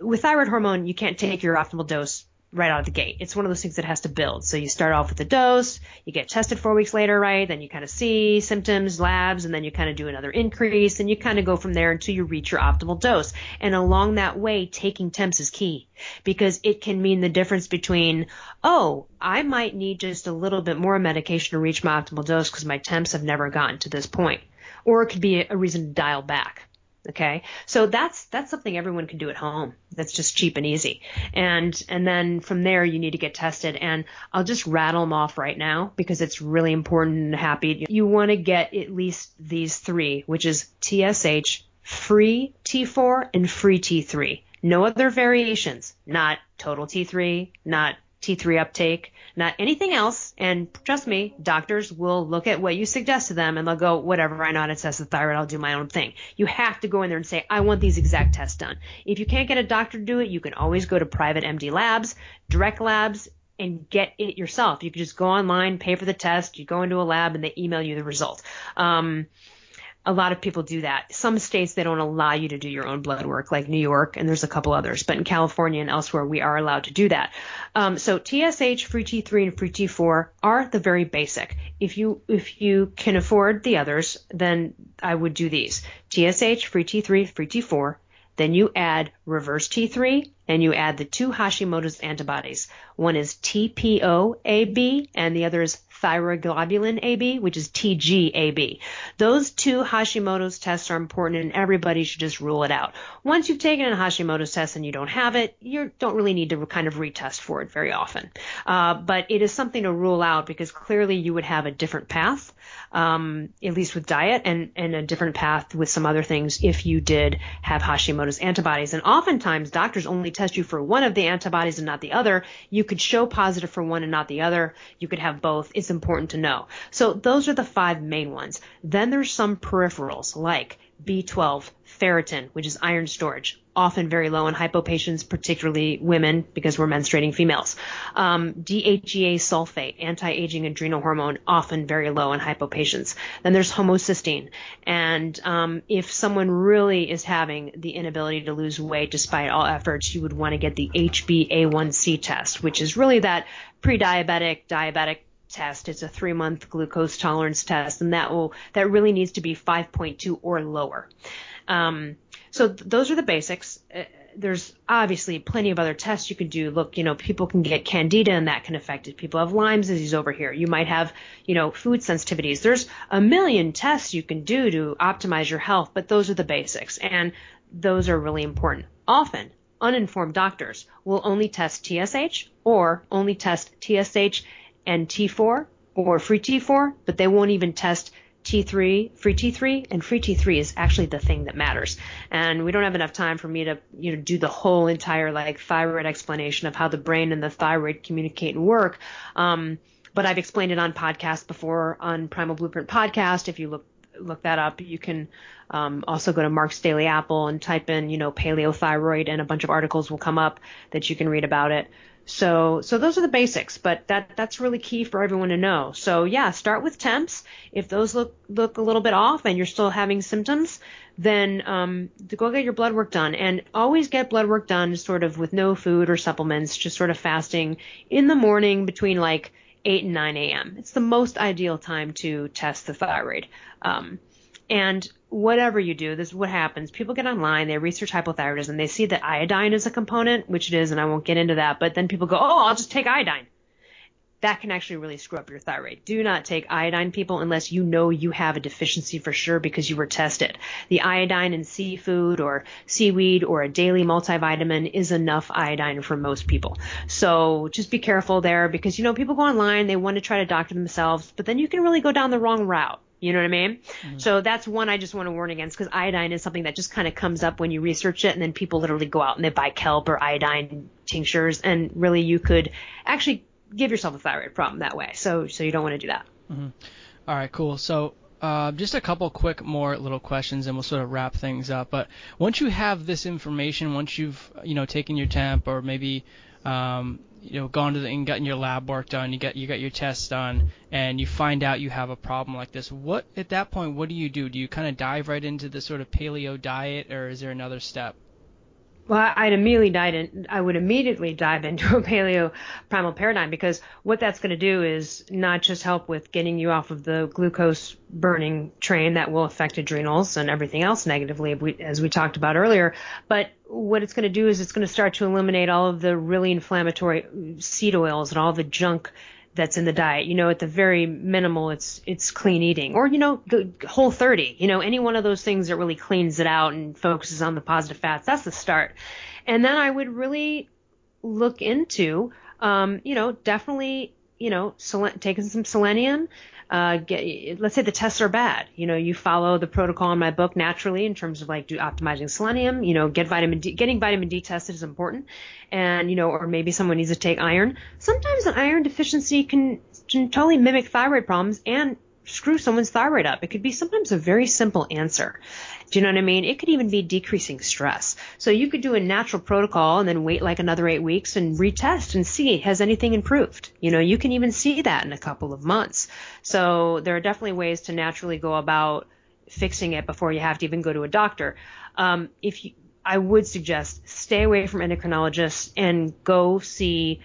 with thyroid hormone, you can't take your optimal dose right out of the gate. It's one of those things that has to build. So you start off with a dose, you get tested four weeks later, right? Then you kind of see symptoms, labs, and then you kind of do another increase, and you kind of go from there until you reach your optimal dose. And along that way, taking temps is key because it can mean the difference between, oh, I might need just a little bit more medication to reach my optimal dose because my temps have never gotten to this point. Or it could be a reason to dial back. Okay. So that's, that's something everyone can do at home. That's just cheap and easy. And, and then from there you need to get tested and I'll just rattle them off right now because it's really important and happy. You want to get at least these three, which is TSH, free T4 and free T3. No other variations, not total T3, not T3 uptake, not anything else. And trust me, doctors will look at what you suggest to them and they'll go, whatever, I know how to test the thyroid, I'll do my own thing. You have to go in there and say, I want these exact tests done. If you can't get a doctor to do it, you can always go to private MD labs, direct labs, and get it yourself. You can just go online, pay for the test, you go into a lab and they email you the result. Um, a lot of people do that. Some states they don't allow you to do your own blood work, like New York, and there's a couple others. But in California and elsewhere, we are allowed to do that. Um, so TSH, free T3, and free T4 are the very basic. If you if you can afford the others, then I would do these: TSH, free T3, free T4. Then you add reverse T3 and you add the two Hashimoto's antibodies. One is TPO-AB and the other is thyroglobulin AB, which is TGAB. Those two Hashimoto's tests are important and everybody should just rule it out. Once you've taken a Hashimoto's test and you don't have it, you don't really need to kind of retest for it very often. Uh, but it is something to rule out because clearly you would have a different path, um, at least with diet and, and a different path with some other things if you did have Hashimoto's antibodies. And oftentimes doctors only test you for one of the antibodies and not the other. You could show positive for one and not the other. You could have both. It's important to know. So those are the five main ones. Then there's some peripherals like B12, ferritin, which is iron storage, often very low in hypo patients, particularly women, because we're menstruating females. Um, DHEA sulfate, anti-aging adrenal hormone, often very low in hypo patients. Then there's homocysteine, and um, if someone really is having the inability to lose weight despite all efforts, you would want to get the HbA1c test, which is really that pre-diabetic, diabetic test. It's a three month glucose tolerance test, and that will that really needs to be 5.2 or lower. Um, so th- those are the basics. Uh, there's obviously plenty of other tests you can do. Look, you know, people can get candida and that can affect it. People have Lyme's disease over here. You might have, you know, food sensitivities. There's a million tests you can do to optimize your health, but those are the basics and those are really important. Often, uninformed doctors will only test TSH or only test TSH and T4 or free T4, but they won't even test T3, free T3, and free T3 is actually the thing that matters. And we don't have enough time for me to, you know, do the whole entire like thyroid explanation of how the brain and the thyroid communicate and work. Um, but I've explained it on podcast before on Primal Blueprint podcast. If you look look that up, you can um, also go to Mark's Daily Apple and type in, you know, paleothyroid, and a bunch of articles will come up that you can read about it. So, so those are the basics, but that, that's really key for everyone to know. So yeah, start with temps. If those look, look a little bit off and you're still having symptoms, then, um, go get your blood work done and always get blood work done sort of with no food or supplements, just sort of fasting in the morning between like 8 and 9 a.m. It's the most ideal time to test the thyroid. Um, and whatever you do, this is what happens. People get online, they research hypothyroidism, they see that iodine is a component, which it is, and I won't get into that, but then people go, oh, I'll just take iodine. That can actually really screw up your thyroid. Do not take iodine, people, unless you know you have a deficiency for sure because you were tested. The iodine in seafood or seaweed or a daily multivitamin is enough iodine for most people. So just be careful there because, you know, people go online, they want to try to doctor themselves, but then you can really go down the wrong route. You know what I mean? Mm-hmm. So that's one I just want to warn against because iodine is something that just kind of comes up when you research it, and then people literally go out and they buy kelp or iodine tinctures, and really you could actually give yourself a thyroid problem that way. So so you don't want to do that. Mm-hmm. All right, cool. So uh, just a couple quick more little questions, and we'll sort of wrap things up. But once you have this information, once you've you know taken your temp or maybe um, you know gone to the and gotten your lab work done, you get you got your tests done, and you find out you have a problem like this. What at that point, what do you do? Do you kind of dive right into the sort of paleo diet, or is there another step? Well, I'd immediately dive in, I would immediately dive into a paleo primal paradigm because what that's going to do is not just help with getting you off of the glucose burning train that will affect adrenals and everything else negatively, as we talked about earlier, but what it's going to do is it's going to start to eliminate all of the really inflammatory seed oils and all the junk that's in the diet. You know, at the very minimal, it's it's clean eating, or you know, whole 30. You know, any one of those things that really cleans it out and focuses on the positive fats. That's the start. And then I would really look into, um, you know, definitely, you know, taking some selenium uh, get, let's say the tests are bad. You know, you follow the protocol in my book naturally in terms of like do optimizing selenium. You know, get vitamin D. Getting vitamin D tested is important, and you know, or maybe someone needs to take iron. Sometimes an iron deficiency can, can totally mimic thyroid problems and screw someone's thyroid up. It could be sometimes a very simple answer. Do you know what I mean? It could even be decreasing stress. So you could do a natural protocol and then wait like another eight weeks and retest and see has anything improved. You know, you can even see that in a couple of months. So there are definitely ways to naturally go about fixing it before you have to even go to a doctor. Um, if you, I would suggest stay away from endocrinologists and go see,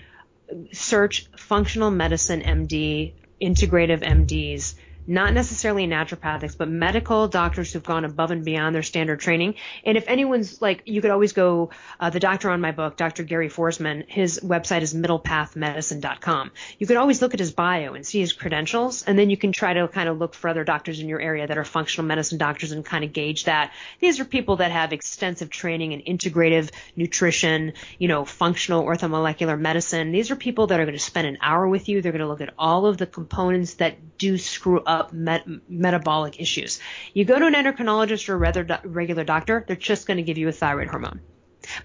search functional medicine MD, integrative MDs not necessarily naturopathics, but medical doctors who've gone above and beyond their standard training. And if anyone's like, you could always go, uh, the doctor on my book, Dr. Gary Foresman, his website is middlepathmedicine.com. You could always look at his bio and see his credentials, and then you can try to kind of look for other doctors in your area that are functional medicine doctors and kind of gauge that. These are people that have extensive training in integrative nutrition, you know, functional orthomolecular medicine. These are people that are going to spend an hour with you. They're going to look at all of the components that do screw up up met- metabolic issues. You go to an endocrinologist or a regular doctor, they're just going to give you a thyroid hormone.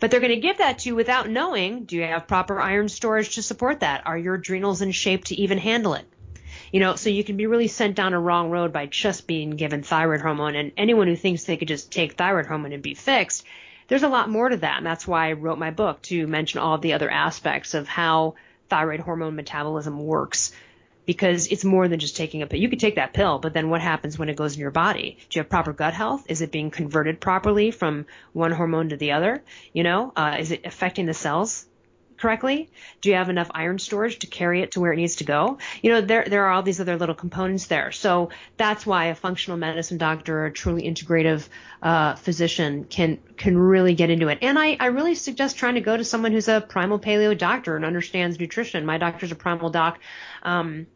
But they're going to give that to you without knowing do you have proper iron storage to support that? Are your adrenals in shape to even handle it? You know, so you can be really sent down a wrong road by just being given thyroid hormone. And anyone who thinks they could just take thyroid hormone and be fixed, there's a lot more to that. And that's why I wrote my book to mention all of the other aspects of how thyroid hormone metabolism works because it's more than just taking a pill. You could take that pill, but then what happens when it goes in your body? Do you have proper gut health? Is it being converted properly from one hormone to the other? You know, uh, is it affecting the cells correctly? Do you have enough iron storage to carry it to where it needs to go? You know, there there are all these other little components there. So that's why a functional medicine doctor or a truly integrative uh, physician can can really get into it. And I, I really suggest trying to go to someone who's a primal paleo doctor and understands nutrition. My doctor's a primal doc. Um,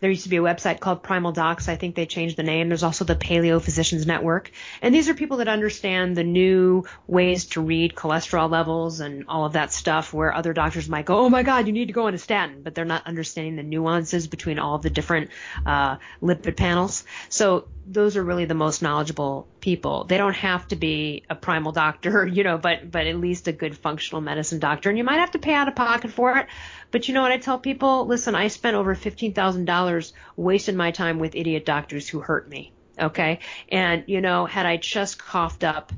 there used to be a website called Primal Docs. I think they changed the name. There's also the Paleo Physicians Network. And these are people that understand the new ways to read cholesterol levels and all of that stuff where other doctors might go, oh my God, you need to go on a statin, but they're not understanding the nuances between all of the different uh, lipid panels. So those are really the most knowledgeable people. They don't have to be a primal doctor, [LAUGHS] you know, but but at least a good functional medicine doctor. And you might have to pay out of pocket for it. But you know what I tell people? Listen, I spent over fifteen thousand dollars wasting my time with idiot doctors who hurt me. Okay, and you know, had I just coughed up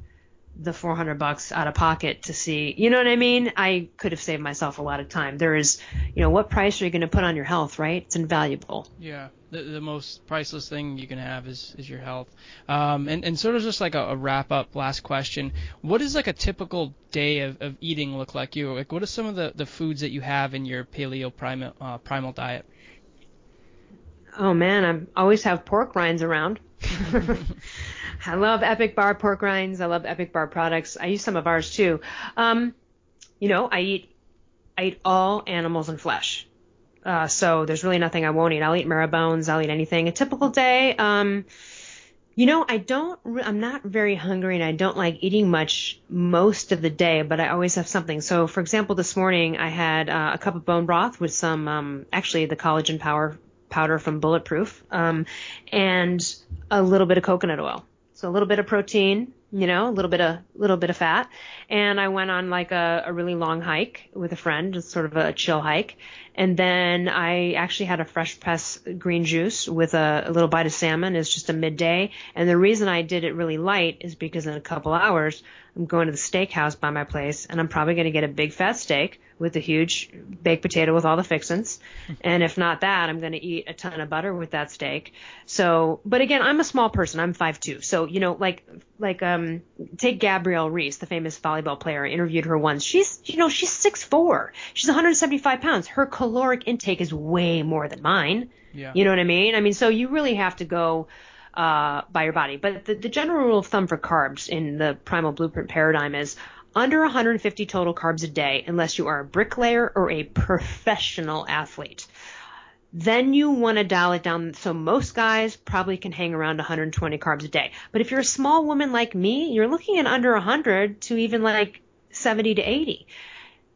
the 400 bucks out of pocket to see, you know what I mean? I could have saved myself a lot of time. There is, you know, what price are you going to put on your health, right? It's invaluable. Yeah. The, the most priceless thing you can have is, is your health. Um, and, and sort of just like a, a wrap up last question. What does like a typical day of, of eating look like you? Like what are some of the, the foods that you have in your paleo primal, uh, primal diet? Oh man, I always have pork rinds around. [LAUGHS] [LAUGHS] [LAUGHS] I love Epic Bar pork rinds. I love Epic Bar products. I use some of ours too. Um, you know, I eat I eat all animals and flesh. Uh, so there's really nothing I won't eat. I'll eat marrow bones. I'll eat anything. A typical day, um, you know, I don't, I'm not very hungry and I don't like eating much most of the day, but I always have something. So, for example, this morning I had uh, a cup of bone broth with some, um, actually the collagen power powder from Bulletproof, um, and a little bit of coconut oil. So a little bit of protein, you know, a little bit of a little bit of fat. And I went on like a, a really long hike with a friend, just sort of a chill hike. And then I actually had a fresh press green juice with a, a little bite of salmon. It's just a midday. And the reason I did it really light is because in a couple hours I'm going to the steakhouse by my place and I'm probably going to get a big fat steak with a huge baked potato with all the fixins. [LAUGHS] and if not that, I'm going to eat a ton of butter with that steak. So, but again, I'm a small person. I'm 5'2". So, you know, like, like, um, take Gabrielle Reece, the famous volleyball player. I interviewed her once. She's, you know, she's 6'4". She's 175 pounds. Her caloric intake is way more than mine. Yeah. You know what I mean? I mean, so you really have to go, uh, by your body. But the, the general rule of thumb for carbs in the primal blueprint paradigm is under 150 total carbs a day unless you are a bricklayer or a professional athlete. Then you want to dial it down. So most guys probably can hang around 120 carbs a day. But if you're a small woman like me, you're looking at under 100 to even like 70 to 80.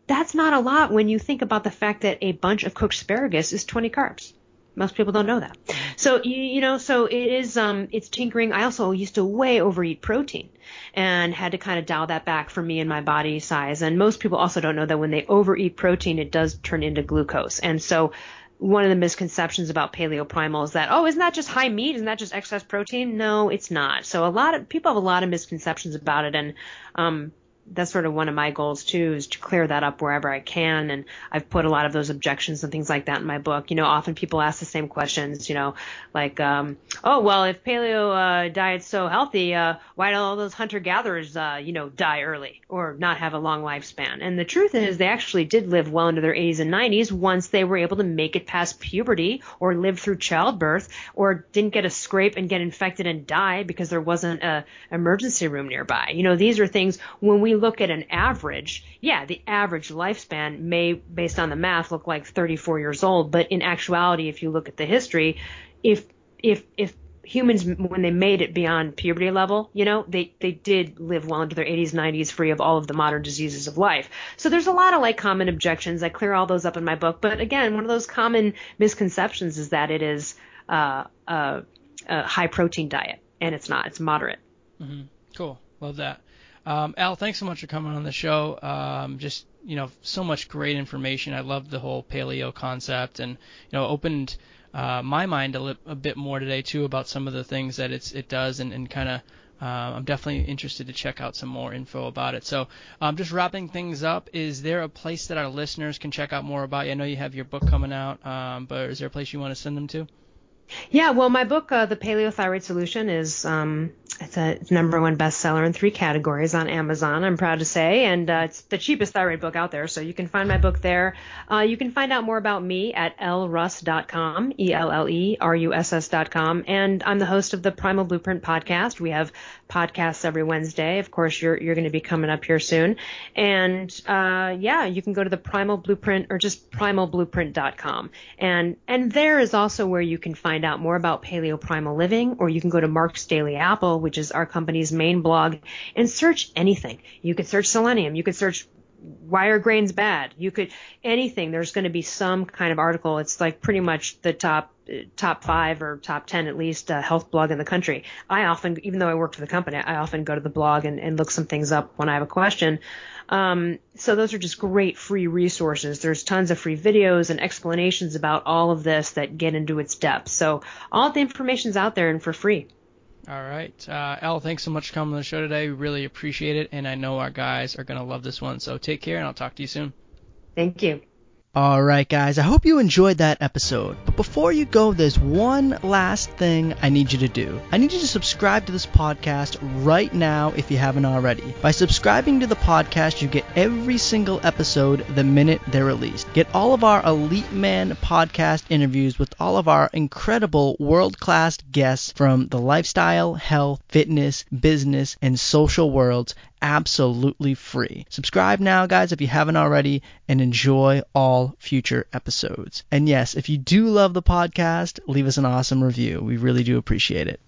That's not a lot when you think about the fact that a bunch of cooked asparagus is 20 carbs. Most people don't know that. So you, you know, so it is um it's tinkering. I also used to way overeat protein and had to kind of dial that back for me and my body size. And most people also don't know that when they overeat protein, it does turn into glucose. And so one of the misconceptions about paleo primal is that oh isn't that just high meat isn't that just excess protein no it's not so a lot of people have a lot of misconceptions about it and um that's sort of one of my goals too is to clear that up wherever I can. And I've put a lot of those objections and things like that in my book. You know, often people ask the same questions, you know, like, um, oh, well, if paleo, uh, diet's so healthy, uh, why do all those hunter gatherers, uh, you know, die early or not have a long lifespan? And the truth is they actually did live well into their 80s and 90s once they were able to make it past puberty or live through childbirth or didn't get a scrape and get infected and die because there wasn't a emergency room nearby. You know, these are things when we look at an average, yeah, the average lifespan may, based on the math, look like 34 years old. But in actuality, if you look at the history, if if if humans when they made it beyond puberty level, you know, they they did live well into their 80s, 90s, free of all of the modern diseases of life. So there's a lot of like common objections. I clear all those up in my book. But again, one of those common misconceptions is that it is uh, a, a high protein diet, and it's not. It's moderate. Mm-hmm. Cool. Love that. Um, Al, thanks so much for coming on the show. Um, just you know, so much great information. I love the whole paleo concept, and you know, opened uh, my mind a, li- a bit more today too about some of the things that it's it does, and, and kind of. Uh, I'm definitely interested to check out some more info about it. So, um, just wrapping things up, is there a place that our listeners can check out more about you? I know you have your book coming out, um, but is there a place you want to send them to? Yeah, well, my book, uh, The Paleo Thyroid Solution, is um, It's a number one bestseller in three categories on Amazon, I'm proud to say, and uh, it's the cheapest thyroid book out there, so you can find my book there. Uh, you can find out more about me at elleruss.com, E-L-L-E-R-U-S-S.com, and I'm the host of the Primal Blueprint podcast. We have podcasts every Wednesday. Of course, you're you're going to be coming up here soon, and uh, yeah, you can go to the Primal Blueprint or just primalblueprint.com, and and there is also where you can find out more about paleo primal living, or you can go to Mark's Daily Apple which is our company's main blog, and search anything. You could search selenium. You could search why are grains bad? You could anything. There's going to be some kind of article. It's like pretty much the top top five or top ten at least uh, health blog in the country. I often, even though I work for the company, I often go to the blog and, and look some things up when I have a question. Um, so those are just great free resources. There's tons of free videos and explanations about all of this that get into its depth. So all the information's out there and for free. All right. Uh, Elle, thanks so much for coming on the show today. We really appreciate it, and I know our guys are going to love this one. So take care, and I'll talk to you soon. Thank you. Alright, guys, I hope you enjoyed that episode. But before you go, there's one last thing I need you to do. I need you to subscribe to this podcast right now if you haven't already. By subscribing to the podcast, you get every single episode the minute they're released. Get all of our Elite Man podcast interviews with all of our incredible world class guests from the lifestyle, health, fitness, business, and social worlds absolutely free. Subscribe now, guys, if you haven't already, and enjoy all future episodes. And yes, if you do love the podcast, leave us an awesome review. We really do appreciate it.